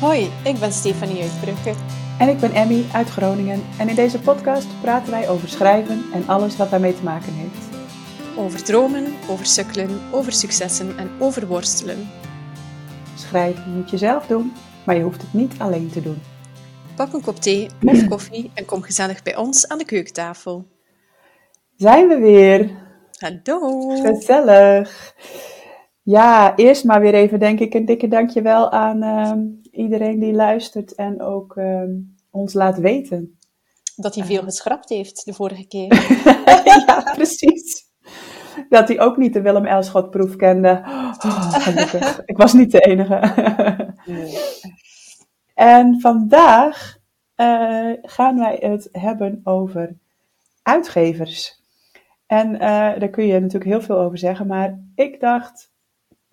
Hoi, ik ben Stefanie uit En ik ben Emmy uit Groningen. En in deze podcast praten wij over schrijven en alles wat daarmee te maken heeft. Over dromen, over sukkelen, over successen en over worstelen. Schrijven moet je zelf doen, maar je hoeft het niet alleen te doen. Pak een kop thee of koffie en kom gezellig bij ons aan de keukentafel. Zijn we weer? Hallo! Gezellig! Ja, eerst maar weer even denk ik een dikke dankjewel aan ehm, iedereen die luistert en ook ehm, ons laat weten. Dat hij veel geschrapt heeft de vorige keer. ja, precies. Dat hij ook niet de Willem Elschot proef kende. Oh, gelukkig. ik was niet de enige. En vandaag uh, gaan wij het hebben over uitgevers. En uh, daar kun je natuurlijk heel veel over zeggen, maar ik dacht,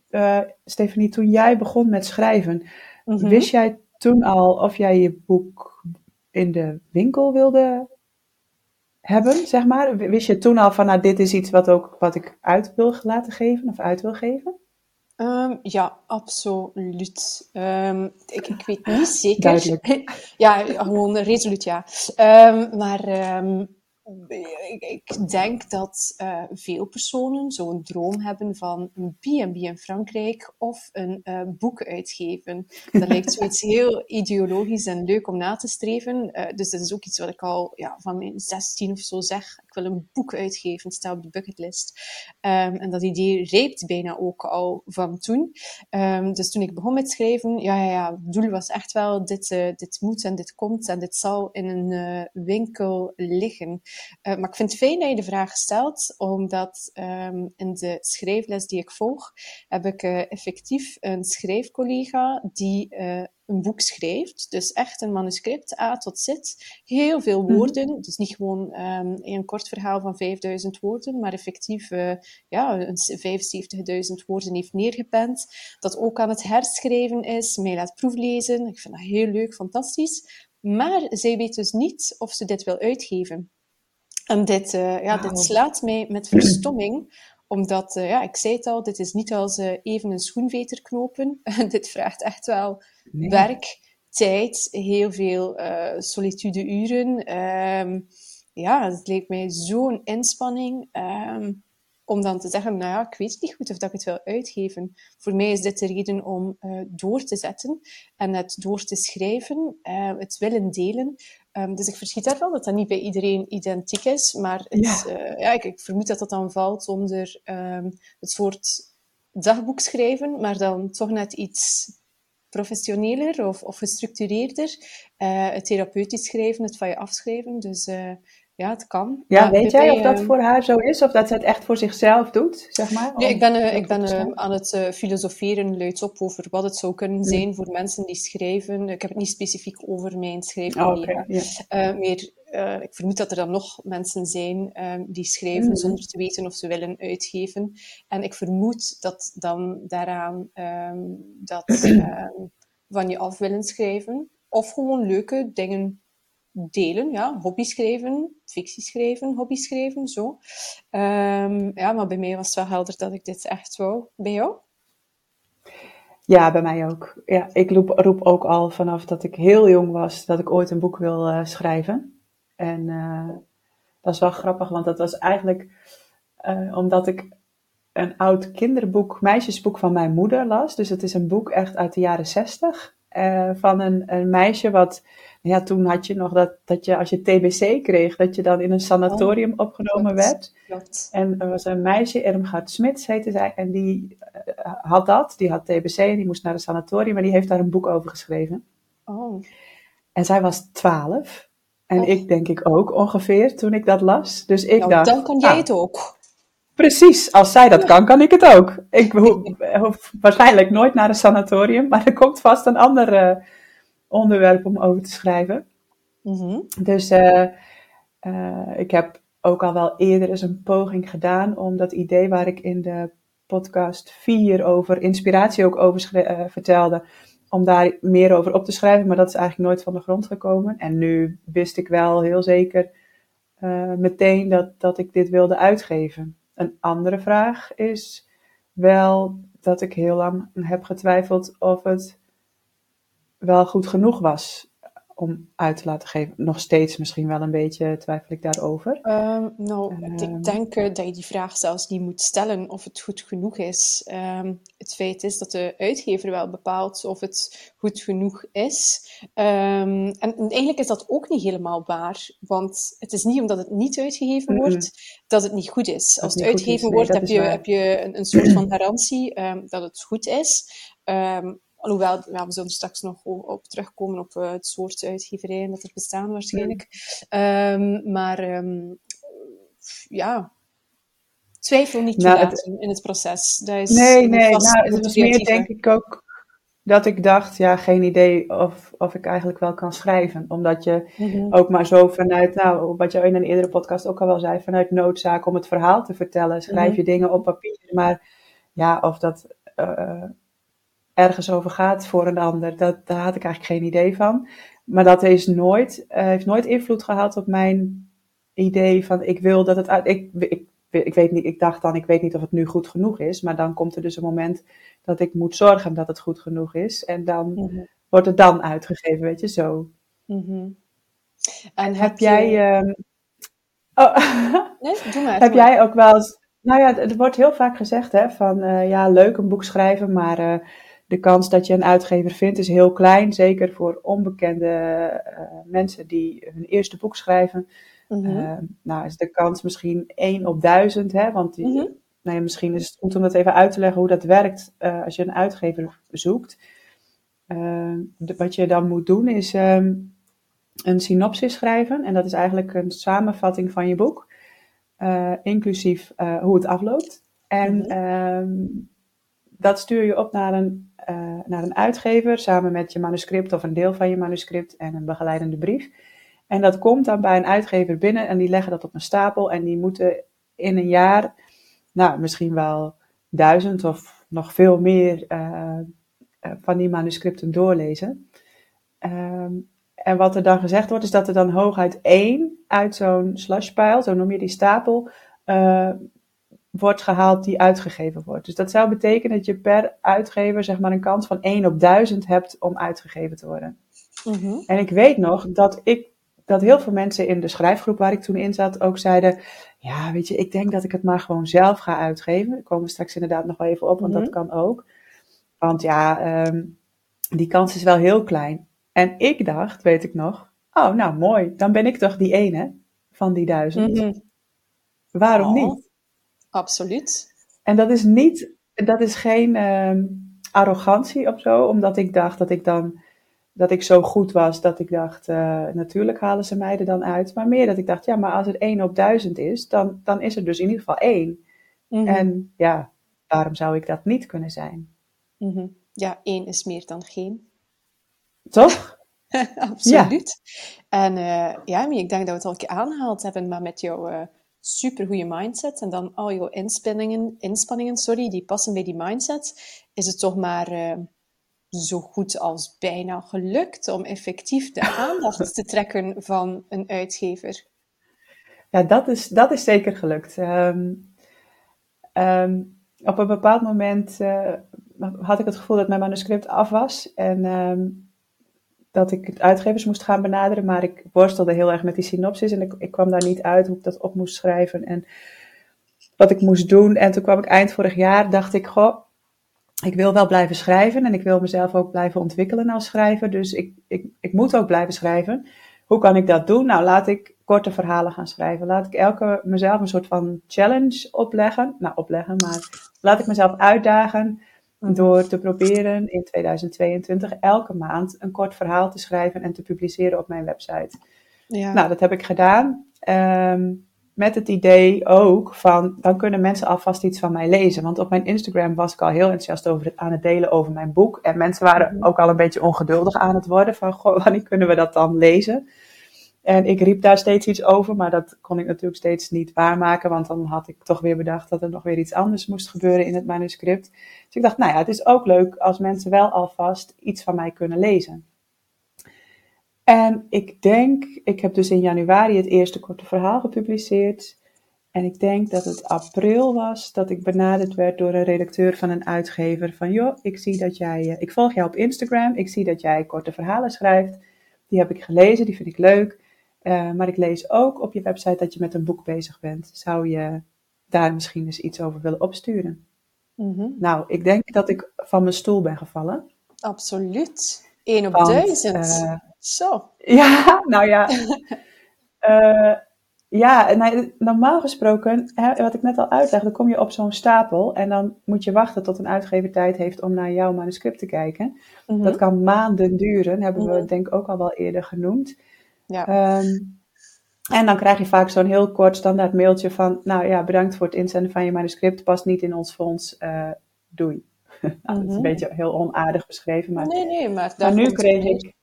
uh, Stefanie, toen jij begon met schrijven, mhm. wist jij toen al of jij je boek in de winkel wilde hebben, zeg maar? Wist je toen al van, nou, dit is iets wat, ook, wat ik uit wil laten geven of uit wil geven? Um, ja, absoluut. Um, ik, ik weet niet zeker. ja, gewoon resoluut ja. Um, maar ik denk dat uh, veel personen zo'n droom hebben van een B&B in Frankrijk of een uh, boek uitgeven. Dat lijkt zoiets heel ideologisch en leuk om na te streven. Uh, dus dat is ook iets wat ik al ja, van mijn 16 of zo zeg. Wil een boek uitgeven, stel op de bucketlist. Um, en dat idee reept bijna ook al van toen. Um, dus toen ik begon met schrijven, ja, ja, ja, het doel was echt wel, dit, dit moet en dit komt en dit zal in een winkel liggen. Uh, maar ik vind het fijn dat je de vraag stelt, omdat um, in de schrijfles die ik volg, heb ik effectief een schrijfcollega die een boek schrijft. Dus echt een manuscript, A tot Z. Heel veel mhm. woorden. Dus niet gewoon um, een kort verhaal van 5000 woorden, maar effectief uh, ja, 75.000 woorden heeft neergepend. Dat ook aan het herschrijven is, mij laat proeflezen. Ik vind dat heel leuk, fantastisch. Maar zij weet dus niet of ze dit wil uitgeven. En dit, uh, ja, dit slaat mij met verstomming, omdat, uh, ja, ik zei het al, dit is niet als uh, even een schoenveter knopen. dit vraagt echt wel nee. werk, tijd, heel veel solitude-uren. Um, ja, het leek mij zo'n inspanning. Um, om dan te zeggen, nou ja, ik weet niet goed of dat ik het wil uitgeven. Voor mij is dit de reden om uh, door te zetten en het door te schrijven, uh, het willen delen. Um, dus ik verschiet daarvan dat dat niet bij iedereen identiek is, maar het, ja. Uh, ja ik, ik, vermoed dat dat dan valt onder um, het soort dagboek schrijven, maar dan toch net iets professioneler of, of gestructureerder. het therapeutisch schrijven, het van je afschrijven. Dus ja, het kan. Ja, weet jij of dat voor haar zo is? Of dat ze het echt voor zichzelf doet, zeg maar? Nee, ik ben, uh, ik ben uh, aan het filosoferen luidop over wat het zou kunnen zijn voor mensen die schrijven. Ik heb het niet specifiek over mijn schrijfcollega. Oh, okay, meer, ik vermoed dat er dan nog mensen zijn ehm, die schrijven mm. zonder te weten of ze willen uitgeven. En ik vermoed dat dan daaraan um, dat um, van je af willen schrijven. Of gewoon leuke dingen delen, ja, hobby schrijven, fictie schrijven, hobby schrijven, zo. Um, ja, maar bij mij was het wel helder dat ik dit echt wou. Bij jou? Ja, bij mij ook. Ja, ik roep, roep ook al vanaf dat ik heel jong was dat ik ooit een boek wil uh, schrijven. En uh, dat is wel grappig, want dat was eigenlijk uh, omdat ik een oud kinderboek, meisjesboek van mijn moeder las. Dus het is een boek echt uit de jaren zestig. Van een, een meisje wat ja, toen had je nog dat, dat je als je TBC kreeg, dat je dan in een sanatorium oh, opgenomen werd. En er was een meisje, Irmgard Smits heette zij, en die uh, had dat, die had TBC en die moest naar een sanatorium en die heeft daar een boek over geschreven. Oh. En zij was twaalf. En oh. ik denk ik ook ongeveer toen ik dat las. Dus ik nou, dacht. Dan kan jij ah, het ook. Precies, als zij dat kan, kan ik het ook. Ik hoef, waarschijnlijk nooit naar een sanatorium, maar er komt vast een andere onderwerp om over te schrijven. Mhm. Dus uh, uh, ik heb ook al wel eerder eens een poging gedaan om dat idee waar ik in de podcast 4 over inspiratie ook over vertelde, om daar meer over op te schrijven, maar dat is eigenlijk nooit van de grond gekomen. En nu wist ik wel heel zeker meteen dat, dat ik dit wilde uitgeven. Een andere vraag is wel dat ik heel lang heb getwijfeld of het wel goed genoeg was om uit te laten geven. Nog steeds misschien wel een beetje twijfel ik daarover. Ehm, nou, ik Ehm. denk eh, dat je die vraag zelfs niet moet stellen of het goed genoeg is. Ehm, het feit is dat de uitgever wel bepaalt of het goed genoeg is. En, en eigenlijk is dat ook niet helemaal waar, want het is niet omdat het niet uitgegeven wordt dat het niet goed is. Als het is, uitgegeven nee, wordt, heb je, waar. heb je een, een soort van garantie dat het goed is. Alhoewel, ja, we zullen straks nog op terugkomen op eh, het soort uitgeverijen dat er bestaan waarschijnlijk. Ehm, maar ehm, ja, twijfel niet Nou, in het proces. Dat is Nee, nee, vast nou, het was meer denk ik ook dat ik dacht, ja, geen idee of, of ik eigenlijk wel kan schrijven. Omdat je Mhm. ook maar zo vanuit, nou, wat je in een eerdere podcast ook al wel zei, vanuit noodzaak om het verhaal te vertellen, schrijf Mhm. je dingen op papier. Maar ja, of dat eh, ergens over gaat voor een ander, dat, daar had ik eigenlijk geen idee van. Maar dat is nooit, eh, heeft nooit invloed gehad op mijn idee van ik wil dat het uit. Ik, ik, ik weet niet, ik dacht dan, ik weet niet of het nu goed genoeg is. Maar dan komt er dus een moment dat ik moet zorgen dat het goed genoeg is. En dan Mhm. wordt het dan uitgegeven, weet je, zo. Mhm. En Heb jij. ehm, Oh, Nee, doe maar. heb jij ook wel eens. Nou ja, er wordt heel vaak gezegd hè, van eh, ja, leuk een boek schrijven, maar eh, de kans dat je een uitgever vindt is heel klein. Zeker voor onbekende eh, mensen die hun eerste boek schrijven. Mhm. Eh, nou is de kans misschien 1 op 1000, hè, want die, Mhm. nou ja, misschien is het goed om dat even uit te leggen hoe dat werkt eh, als je een uitgever zoekt. De- wat je dan moet doen is ehm, een synopsis schrijven. En dat is eigenlijk een samenvatting van je boek, inclusief hoe het afloopt. En Mhm. ehm, dat stuur je op naar een, eh, naar een uitgever samen met je manuscript of een deel van je manuscript en een begeleidende brief. En dat komt dan bij een uitgever binnen en die leggen dat op een stapel en die moeten in een jaar, nou misschien wel duizend of nog veel meer eh, eh, van die manuscripten doorlezen. Ehm, en wat er dan gezegd wordt, is dat er dan hooguit één uit zo'n slushpile, zo noem je die stapel, wordt gehaald die uitgegeven wordt. Dus dat zou betekenen dat je per uitgever zeg maar een kans van 1 op 1000 hebt om uitgegeven te worden. Mhm. En ik weet nog dat ik dat heel veel mensen in de schrijfgroep waar ik toen in zat ook zeiden: Ja, weet je, ik denk dat ik het maar gewoon zelf ga uitgeven. Daar komen we straks inderdaad nog wel even op, want Mhm. dat kan ook. Want ja, ehm, die kans is wel heel klein. En ik dacht, weet ik nog, oh nou mooi, dan ben ik toch die ene van die duizend. Mhm. Waarom Oh. niet? Absoluut. En dat is niet, dat is geen ehm, arrogantie of zo, omdat ik dacht dat ik dan, dat ik zo goed was, dat ik dacht, eh, natuurlijk halen ze mij er dan uit. Maar meer dat ik dacht, ja, maar als het 1 op 1000 is, dan, dan is er dus in ieder geval één. Mhm. En ja, waarom zou ik dat niet kunnen zijn? Mhm. Ja, één is meer dan geen. Toch? Absoluut. En eh, ja, maar ik denk dat we het al een keer aangehaald hebben, maar met jouw eh supergoeie mindset en dan al jouw inspanningen, inspanningen sorry, die passen bij die mindset, is het toch maar eh, zo goed als bijna gelukt om effectief de aandacht te trekken van een uitgever. Ja, dat is, dat is zeker gelukt. Ehm, ehm, op een bepaald moment eh, had ik het gevoel dat mijn manuscript af was en ehm, dat ik het uitgevers moest gaan benaderen, maar ik worstelde heel erg met die synopsis en ik, ik kwam daar niet uit hoe ik dat op moest schrijven en wat ik moest doen. En toen kwam ik eind vorig jaar, dacht ik, goh, ik wil wel blijven schrijven en ik wil mezelf ook blijven ontwikkelen als schrijver, dus ik, ik, ik moet ook blijven schrijven. Hoe kan ik dat doen? Nou, laat ik korte verhalen gaan schrijven. Laat ik elke mezelf een soort van challenge opleggen. Nou, opleggen, maar laat ik mezelf uitdagen door te proberen in 2022 elke maand een kort verhaal te schrijven en te publiceren op mijn website. Ja. Nou, dat heb ik gedaan. Ehm, met het idee ook van, dan kunnen mensen alvast iets van mij lezen. Want op mijn Instagram was ik al heel enthousiast over het, aan het delen over mijn boek. En mensen waren Mhm. ook al een beetje ongeduldig aan het worden van, goh, wanneer kunnen we dat dan lezen? En ik riep daar steeds iets over, maar dat kon ik natuurlijk steeds niet waarmaken. Want dan had ik toch weer bedacht dat er nog weer iets anders moest gebeuren in het manuscript. Dus ik dacht, nou ja, het is ook leuk als mensen wel alvast iets van mij kunnen lezen. En ik denk, ik heb dus in januari het eerste korte verhaal gepubliceerd. En ik denk dat het april was dat ik benaderd werd door een redacteur van een uitgever. Van joh, ik zie dat jij, eh, ik volg jou op Instagram, ik zie dat jij korte verhalen schrijft. Die heb ik gelezen, die vind ik leuk. Uh, maar ik lees ook op je website dat je met een boek bezig bent. Zou je daar misschien eens iets over willen opsturen? Mhm. Nou, ik denk dat ik van mijn stoel ben gevallen. Absoluut. 1 op Want, duizend. eh, Zo. Ja, nou ja. Eh, ja, nou, normaal gesproken, hè, wat ik net al uitleg, dan kom je op zo'n stapel en dan moet je wachten tot een uitgever tijd heeft om naar jouw manuscript te kijken. Mhm. Dat kan maanden duren, hebben we Mhm. denk ik ook al wel eerder genoemd. Ja. Ehm, en dan krijg je vaak zo'n heel kort standaard mailtje van, nou ja, bedankt voor het inzenden van je manuscript, past niet in ons fonds, eh, doei. nou, dat is Mhm. een beetje heel onaardig beschreven, maar Nee, nee, maar maar nu kreeg ik.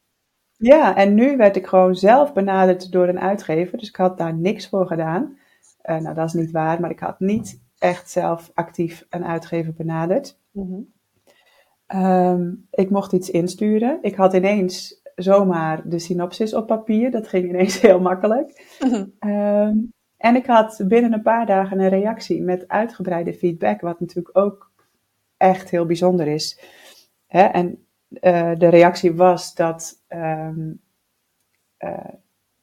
Ja, en nu werd ik gewoon zelf benaderd door een uitgever. Dus ik had daar niks voor gedaan. Eh, nou, dat is niet waar, maar ik had niet echt zelf actief een uitgever benaderd. Mhm. Ehm, ik mocht iets insturen. Ik had ineens zomaar de synopsis op papier. Dat ging ineens heel makkelijk. Mhm. Ehm, en ik had binnen een paar dagen een reactie met uitgebreide feedback, wat natuurlijk ook echt heel bijzonder is. Hè? En eh, de reactie was dat, ehm, eh,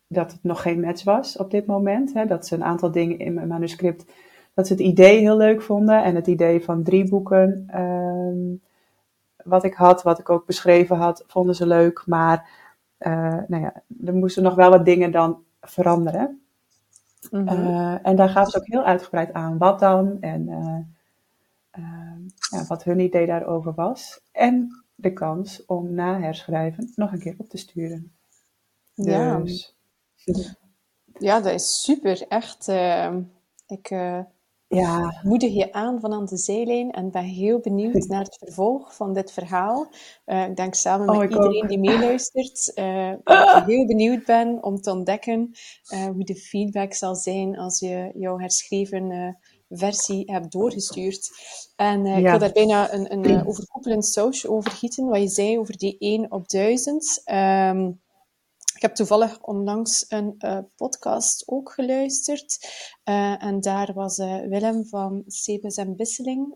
dat het nog geen match was op dit moment. Hè? Dat ze een aantal dingen in mijn manuscript, dat ze het idee heel leuk vonden en het idee van drie boeken. ehm, wat ik had, wat ik ook beschreven had, vonden ze leuk. Maar eh, nou ja, er moesten nog wel wat dingen dan veranderen. Mhm. Eh, en daar gaven ze ook heel uitgebreid aan wat dan en eh, ja, wat hun idee daarover was. En de kans om na herschrijven nog een keer op te sturen. Ja. Dus ja, dat is super. Echt. ik ja, moedig je aan van aan de zijlijn en ben heel benieuwd naar het vervolg van dit verhaal. Eh, ik denk samen Oh, met iedereen ook. die meeluistert, eh, dat ik heel benieuwd ben om te ontdekken eh, hoe de feedback zal zijn als je jouw herschreven versie hebt doorgestuurd. En ik wil daar bijna een, een overkoepelend sausje over gieten, wat je zei over die 1 op 1000. Ehm, ik heb toevallig onlangs een eh, podcast ook geluisterd. Eh, en daar was eh, Willem van Sebes en Bisseling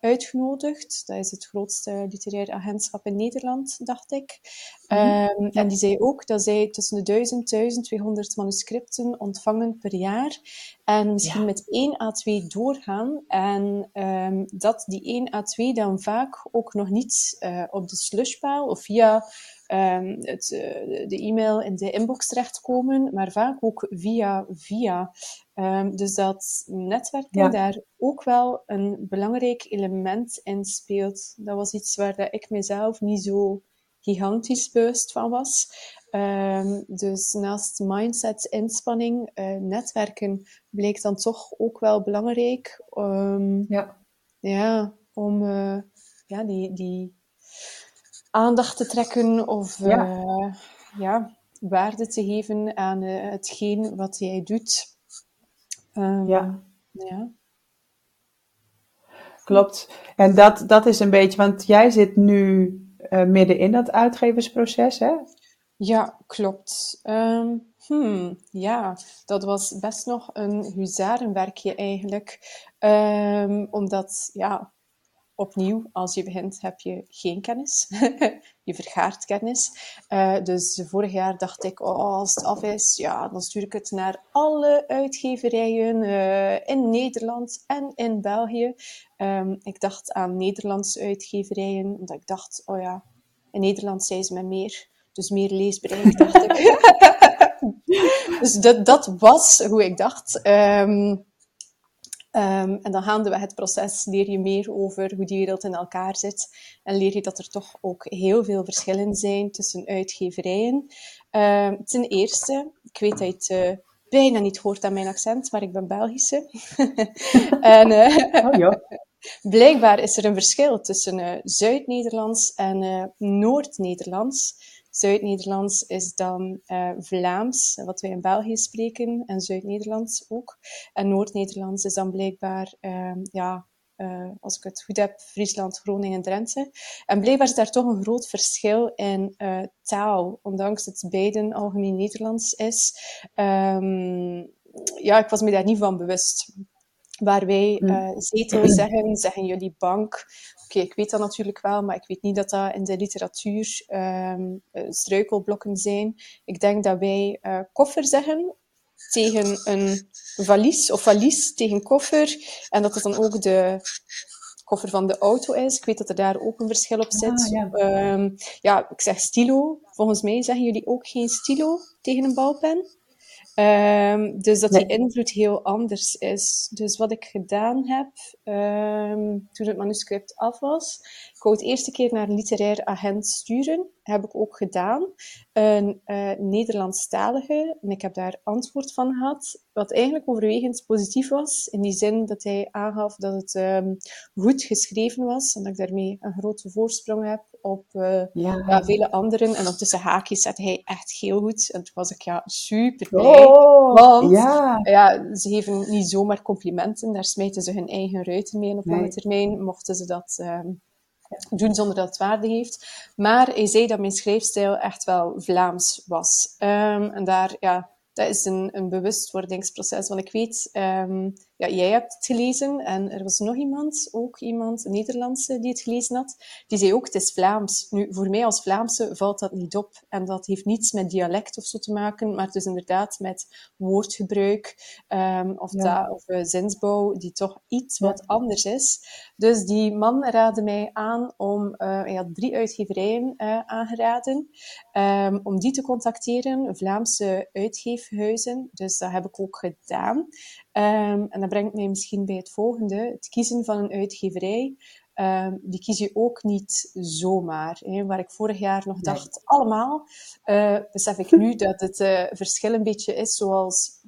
uitgenodigd. Dat is het grootste literair agentschap in Nederland, dacht ik. Ehm, En die zei ook dat zij tussen de 1000 1200 manuscripten ontvangen per jaar. En misschien Ja. met 1 à 2 doorgaan. En ehm, dat die 1 à 2 dan vaak ook nog niet op de slushpaal of via ehm, het, eh, de e-mail in de inbox terechtkomen, maar vaak ook via via. Ehm, dus dat netwerken Ja. daar ook wel een belangrijk element in speelt. Dat was iets waar dat ik mezelf niet zo gigantisch bewust van was. Ehm, dus naast mindset, inspanning, eh, netwerken bleek dan toch ook wel belangrijk. Ja, ja, om eh, ja, die, die aandacht te trekken of Ja. eh, ja, waarde te geven aan eh, hetgeen wat jij doet. Ehm, ja. ja. Klopt. En dat, dat is een beetje, want jij zit nu eh, midden in dat uitgeversproces, hè? Ja, klopt. Ehm, hmm, ja, dat was best nog een huzarenwerkje eigenlijk. Ehm, omdat, ja, opnieuw, als je begint, heb je geen kennis. je vergaart kennis. Eh, dus vorig jaar dacht ik, oh, als het af is, ja, dan stuur ik het naar alle uitgeverijen eh, in Nederland en in België. Ehm, ik dacht aan Nederlandse uitgeverijen, omdat ik dacht, oh ja, in Nederland zijn ze met meer. Dus meer leesbereik, dacht ik. dus dat, dat was hoe ik dacht. Ehm, ehm, en dan gaandeweg het proces leer je meer over hoe die wereld in elkaar zit. En leer je dat er toch ook heel veel verschillen zijn tussen uitgeverijen. Ehm, ten eerste, ik weet dat je het eh, bijna niet hoort aan mijn accent, maar ik ben Belgische. en, eh, Oh. Blijkbaar is er een verschil tussen eh, Zuid-Nederlands en Noord-Nederlands. Zuid-Nederlands is dan eh, Vlaams, wat wij in België spreken, en Zuid-Nederlands ook. En Noord-Nederlands is dan blijkbaar, ehm, ja, eh, als ik het goed heb, Friesland, Groningen en Drenthe. En blijkbaar is daar toch een groot verschil in eh, taal, ondanks dat beiden algemeen Nederlands is. Ehm, ja, ik was me daar niet van bewust. Waar wij uh, zetel zeggen, zeggen jullie bank. Oké, ik weet dat natuurlijk wel, maar ik weet niet dat dat in de literatuur um, struikelblokken zijn. Ik denk dat wij uh, koffer zeggen tegen een valies, of valies tegen koffer. En dat het dan ook de koffer van de auto is. Ik weet dat er daar ook een verschil op zit. Ah, ja. Um, ja, ik zeg stilo. Volgens mij zeggen jullie ook geen stilo tegen een balpen. Um, dus dat die invloed heel anders is. Dus wat ik gedaan heb um, toen het manuscript af was, wou het eerste keer naar een literair agent sturen. Heb ik ook gedaan. Een uh, Nederlandstalige. En ik heb daar antwoord van gehad. Wat eigenlijk overwegend positief was. In die zin dat hij aangaf dat het um, goed geschreven was. En dat ik daarmee een grote voorsprong heb op uh, ja. Ja, vele anderen. En tussen haakjes zette hij echt heel goed. En toen was ik ja, super blij. Oh, want ja. ja. ze geven niet zomaar complimenten. Daar smijten ze hun eigen ruiten mee. En op lange termijn mochten ze dat um, doen zonder dat het waarde heeft. Maar hij zei dat mijn schrijfstijl echt wel Vlaams was. Um, en daar, ja, dat is een, een bewustwordingsproces. Want ik weet, um, ja, jij hebt het gelezen en er was nog iemand, ook iemand, een Nederlandse, die het gelezen had. Die zei ook, het is Vlaams. Nu, voor mij als Vlaamse valt dat niet op. En dat heeft niets met dialect of zo te maken, maar dus inderdaad met woordgebruik um, of, ja. of uh, zinsbouw, die toch iets wat anders is. Dus die man raadde mij aan om, uh, hij had drie uitgeverijen uh, aangeraden, um, om die te contacteren, Vlaamse uitgeefhuizen. Dus dat heb ik ook gedaan. Um, en dat brengt mij misschien bij het volgende. Het kiezen van een uitgeverij. Um, die kies je ook niet zomaar. Hè. Waar ik vorig jaar nog dacht, allemaal, uh, besef ik nu dat het uh, verschil een beetje is zoals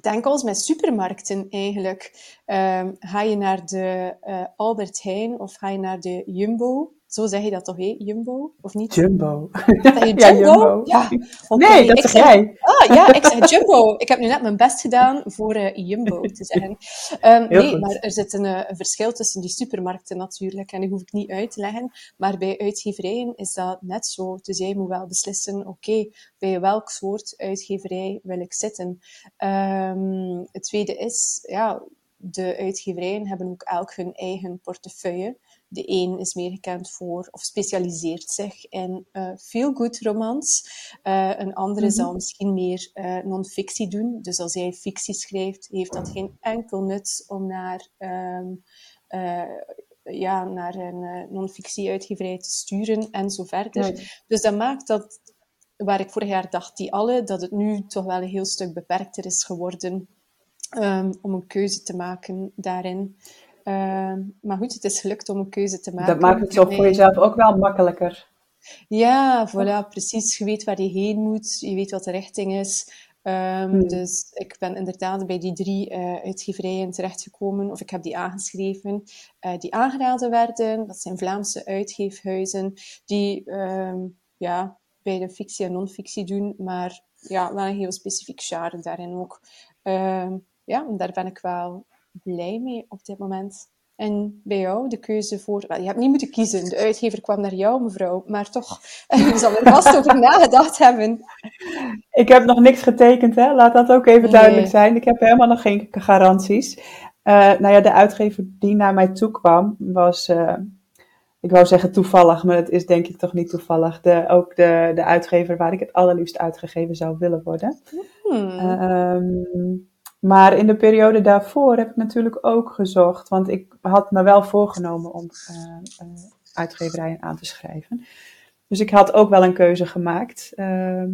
denk als met supermarkten eigenlijk. Um, ga je naar de uh, Albert Heijn of ga je naar de Jumbo, zo zeg je dat toch, hé? Jumbo? Of niet? Jumbo. Zeg je Jumbo? ja, Jumbo. ja. Nee, dat zeg jij. Ah, ja, ik zeg Jumbo. Ik heb nu net mijn best gedaan voor uh, Jumbo te zeggen. Um, nee, goed. maar er zit een, uh, een, verschil tussen die supermarkten natuurlijk. En dat hoef ik niet uit te leggen. Maar bij uitgeverijen is dat net zo. Dus jij moet wel beslissen, oké, okay, bij welk soort uitgeverij wil ik zitten? Um, het tweede is, ja, de uitgeverijen hebben ook elk hun eigen portefeuille. De een is meer gekend voor of specialiseert zich in uh, feel-good romans. Uh, een andere mm -hmm. zal misschien meer uh, non-fictie doen. Dus als jij fictie schrijft, heeft dat geen enkel nut om naar, um, ja, naar een non-fictie-uitgeverij te sturen en zo verder. Nee. Dus dat maakt dat, waar ik vorig jaar dacht, die alle, dat het nu toch wel een heel stuk beperkter is geworden um, om een keuze te maken daarin. Uh, maar goed, het is gelukt om een keuze te maken. Dat maakt het voor jezelf ook wel makkelijker. Ja, voilà, precies. Je weet waar je heen moet, je weet wat de richting is. Um, hmm. Dus ik ben inderdaad bij die drie uh, uitgeverijen terechtgekomen, of ik heb die aangeschreven, uh, die aangeraden werden. Dat zijn Vlaamse uitgeefhuizen, die um, ja, bij de fictie en non-fictie doen, maar ja, wel een heel specifiek genre daarin ook. Um, ja, daar ben ik wel blij mee op dit moment. En bij jou, de keuze voor... Je hebt niet moeten kiezen. De uitgever kwam naar jou, mevrouw. Maar toch, je zal er vast over nagedacht hebben. Ik heb nog niks getekend, hè. Laat dat ook even duidelijk nee. zijn. Ik heb helemaal nog geen garanties. Uh, nou ja, de uitgever die naar mij toe kwam, was... Uh, ik wou zeggen toevallig, maar het is denk ik toch niet toevallig. De, ook de, de uitgever waar ik het allerliefst uitgegeven zou willen worden. Hmm. Um, maar in de periode daarvoor heb ik natuurlijk ook gezocht, want ik had me wel voorgenomen om uh, uh, uitgeverijen aan te schrijven. Dus ik had ook wel een keuze gemaakt. Uh,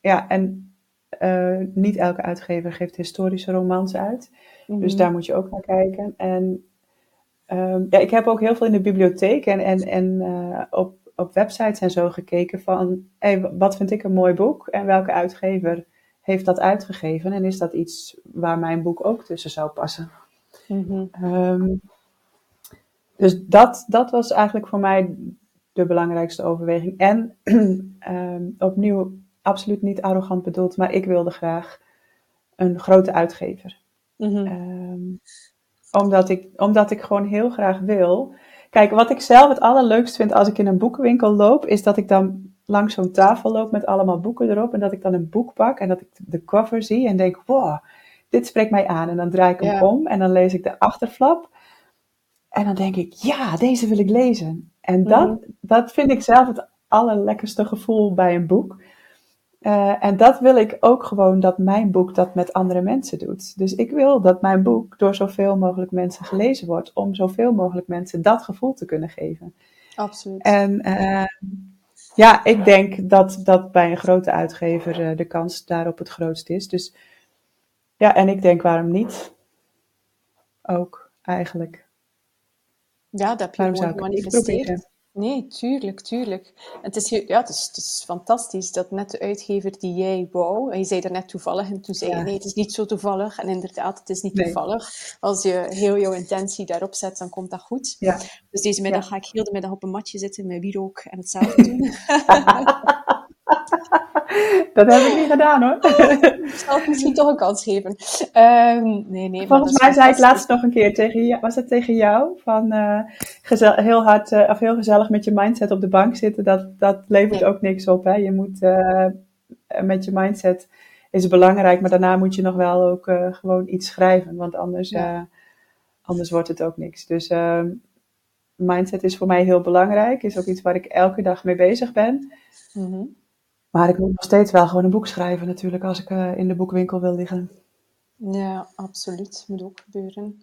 ja, en uh, niet elke uitgever geeft historische romans uit. Dus daar moet je ook naar kijken. En um, ja, ik heb ook heel veel in de bibliotheek en, en, en op, op websites en zo gekeken van hey, wat vind ik een mooi boek en welke uitgever heeft dat uitgegeven en is dat iets waar mijn boek ook tussen zou passen. Mm-hmm. Um, dus dat, dat was eigenlijk voor mij de belangrijkste overweging. En um, opnieuw, absoluut niet arrogant bedoeld, maar ik wilde graag een grote uitgever. Mm-hmm. Um, omdat, ik, omdat ik gewoon heel graag wil. Kijk, wat ik zelf het allerleukst vind als ik in een boekenwinkel loop, is dat ik dan langs zo'n tafel loop met allemaal boeken erop. En dat ik dan een boek pak en dat ik de cover zie en denk, wow, dit spreekt mij aan. En dan draai ik hem om en dan lees ik de achterflap. En dan denk ik, ja, deze wil ik lezen. En dat, mhm. dat vind ik zelf het allerlekkerste gevoel bij een boek. Uh, en dat wil ik ook gewoon dat mijn boek dat met andere mensen doet. Dus ik wil dat mijn boek door zoveel mogelijk mensen gelezen wordt, om zoveel mogelijk mensen dat gevoel te kunnen geven. Absoluut. En uh, ja, ik denk dat, dat bij een grote uitgever uh, de kans daarop het grootst is. Dus ja, en ik denk waarom niet? Ook eigenlijk. Ja, dat heb je mooi gemanifesteerd. Nee, tuurlijk, tuurlijk. Het is, ja, het is, het is fantastisch dat net de uitgever die jij wou, en je zei er net toevallig, en toen zei je nee, het is niet zo toevallig. En inderdaad, het is niet toevallig. Als je heel jouw intentie daarop zet, dan komt dat goed. Ja. Dus deze middag ga ik heel de middag op een matje zitten met wierook en hetzelfde doen. dat heb ik niet gedaan hoor. ik zal het misschien toch een kans geven. Um, nee, nee, Volgens mij zei ik laatst nog een keer tegen jou, was het tegen jou? Van uh, heel hard uh, of heel gezellig met je mindset op de bank zitten. Dat, dat levert ook niks op. Hè? Je moet uh, met je mindset is belangrijk, maar daarna moet je nog wel ook gewoon iets schrijven. Want anders, ja. anders wordt het ook niks. Dus ehm, mindset is voor mij heel belangrijk. Is ook iets waar ik elke dag mee bezig ben. Mm maar ik moet nog steeds wel gewoon een boek schrijven natuurlijk als ik uh, in de boekwinkel wil liggen. Ja, absoluut. Moet ook gebeuren.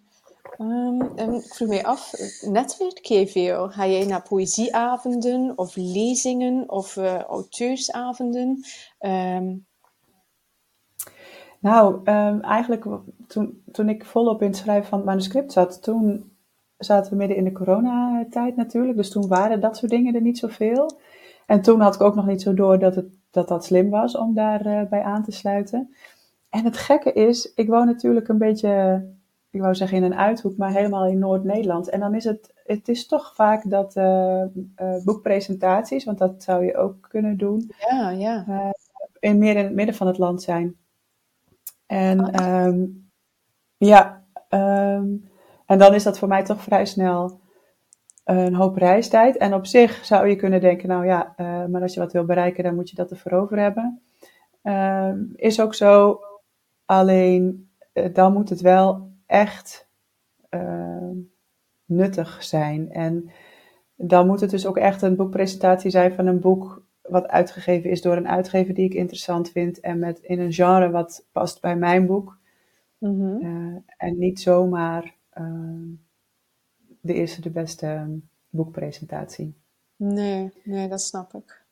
Um, ik vroeg mij af, netwerk jij veel? Ga jij naar poëzieavonden of lezingen of uh, auteursavonden? Um... Nou, um, eigenlijk toen, toen ik volop in het schrijven van het manuscript zat, toen zaten we midden in de coronatijd natuurlijk. Dus toen waren dat soort dingen er niet zoveel. En toen had ik ook nog niet zo door dat het dat dat slim was om daarbij uh, bij aan te sluiten. En het gekke is, ik woon natuurlijk een beetje, ik wou zeggen in een uithoek, maar helemaal in Noord-Nederland. En dan is het, het is toch vaak dat uh, uh, boekpresentaties, want dat zou je ook kunnen doen, ja, ja. in meer in het midden van het land zijn. En um, ja, um, en dan is dat voor mij toch vrij snel een hoop reistijd. En op zich zou je kunnen denken, nou ja, uh, maar als je wat wil bereiken, dan moet je dat ervoor over hebben. Uh, is ook zo, alleen uh, dan moet het wel echt ehm, nuttig zijn. En dan moet het dus ook echt een boekpresentatie zijn van een boek wat uitgegeven is door een uitgever die ik interessant vind en met in een genre wat past bij mijn boek. Mm -hmm. en niet zomaar ehm, de eerste de beste ehm, boekpresentatie. Nee, nee, dat snap ik.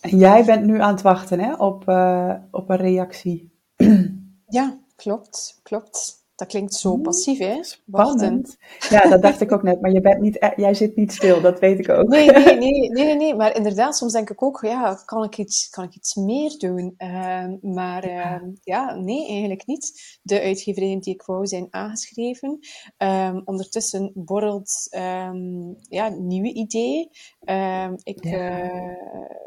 En jij bent nu aan het wachten hè, op, uh, op een reactie. Ja, klopt, klopt. Dat klinkt zo passief, hè? Spannend. Ja, dat dacht ik ook net. Maar je bent niet, e- jij zit niet stil, dat weet ik ook. Nee, nee, nee, nee, nee, Maar inderdaad, soms denk ik ook, ja, kan ik iets, kan ik iets meer doen? Uh, maar uh, ja, nee, eigenlijk niet. De uitgeverijen die ik wou zijn aangeschreven. Um, ondertussen borrelt um, ja, nieuwe idee. ik... Ja eh,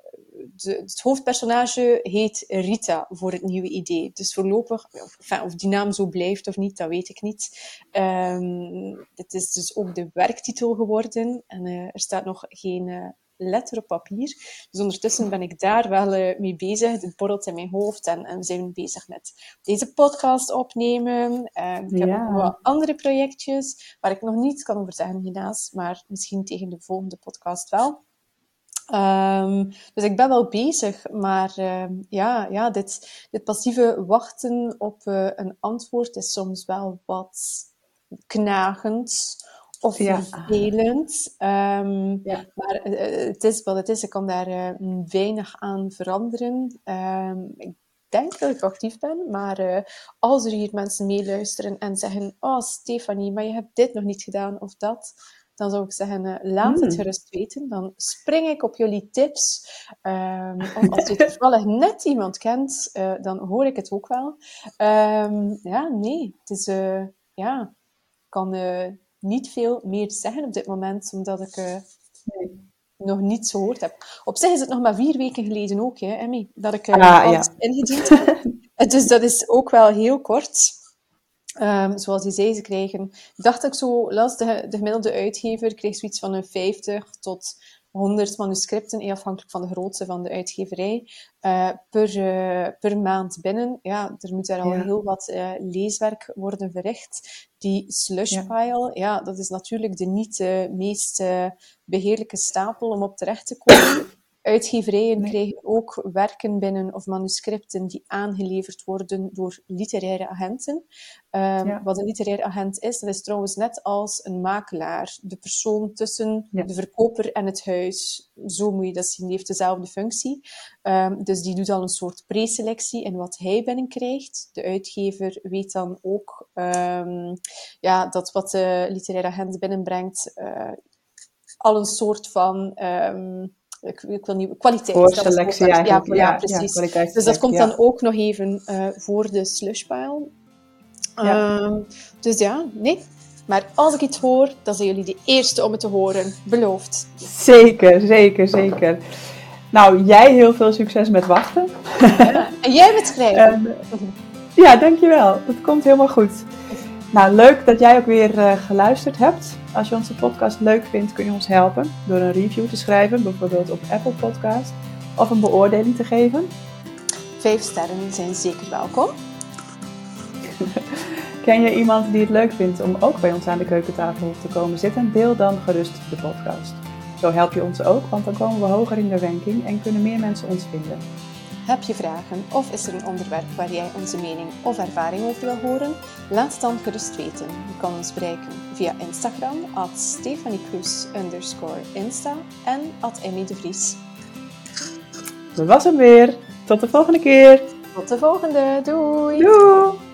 de, het hoofdpersonage heet Rita voor het nieuwe idee. Dus voorlopig, of, of die naam zo blijft of niet, dat weet ik niet. Um, het is dus ook de werktitel geworden en uh, er staat nog geen uh, letter op papier. Dus ondertussen ben ik daar wel uh, mee bezig. Het borrelt in mijn hoofd en, en we zijn bezig met deze podcast opnemen. ik heb ja. nog wat andere projectjes waar ik nog niets kan over zeggen helaas, maar misschien tegen de volgende podcast wel. Um, dus ik ben wel bezig, maar uh, ja, ja dit, dit passieve wachten op uh, een antwoord is soms wel wat knagend of ja. vervelend. Um, ja. Maar uh, het is wat het is, ik kan daar weinig aan veranderen. Um, ik denk dat ik actief ben, maar als er hier mensen meeluisteren en zeggen: Oh, Stefanie, maar je hebt dit nog niet gedaan of dat dan zou ik zeggen, uh, laat het hmm. gerust weten. Dan spring ik op jullie tips. Um, of als je toevallig net iemand kent, uh, dan hoor ik het ook wel. Um, ja, nee, het is, uh, ja, ik kan niet veel meer zeggen op dit moment, omdat ik nog niets gehoord heb. Op zich is het nog maar vier weken geleden ook, hè, Emmy, dat ik ah, alles ja. ingediend heb. dus dat is ook wel heel kort. Um, zoals die zei, ze krijgen, dacht ik zo, las de, de gemiddelde uitgever kreeg zoiets van een 50 tot 100 manuscripten, afhankelijk van de grootte van de uitgeverij, uh, per, uh, per maand binnen. Ja, er moet daar al heel wat uh, leeswerk worden verricht. Die slushpile, ja. ja. dat is natuurlijk de niet de meest beheerlijke stapel om op terecht te komen. Uitgeverijen krijgen ook werken binnen of manuscripten die aangeleverd worden door literaire agenten. Um, Wat een literair agent is, dat is trouwens net als een makelaar. De persoon tussen de verkoper en het huis. Zo moet je dat zien. Die heeft dezelfde functie. Um, dus die doet al een soort preselectie in wat hij binnenkrijgt. De uitgever weet dan ook um, ja, dat wat de literaire agent binnenbrengt uh, al een soort van ik, ik wil niet, kwaliteit. Voorselectie ja, ja, ja, precies. dus dat komt dan ook nog even uh, voor de slushpile. Um, dus ja, nee. Maar als ik iets hoor, dan zijn jullie de eerste om het te horen. Beloofd. Zeker, zeker, zeker. Nou, jij heel veel succes met wachten. En jij met schrijven. En, ja, dankjewel. Dat komt helemaal goed. Nou, leuk dat jij ook weer uh, geluisterd hebt. Als je onze podcast leuk vindt, kun je ons helpen door een review te schrijven, bijvoorbeeld op Apple Podcast, of een beoordeling te geven. Vijf sterren zijn zeker welkom. Ken je iemand die het leuk vindt om ook bij ons aan de keukentafel te komen zitten? Deel dan gerust de podcast. Zo help je ons ook, want dan komen we hoger in de ranking en kunnen meer mensen ons vinden. Heb je vragen of is er een onderwerp waar jij onze mening of ervaring over wil horen? Laat het dan gerust weten. Je kan ons bereiken via Instagram at stefaniekroes underscore insta en at Emmy de Vries. Dat was hem weer. Tot de volgende keer. Tot de volgende. Doei. Doei.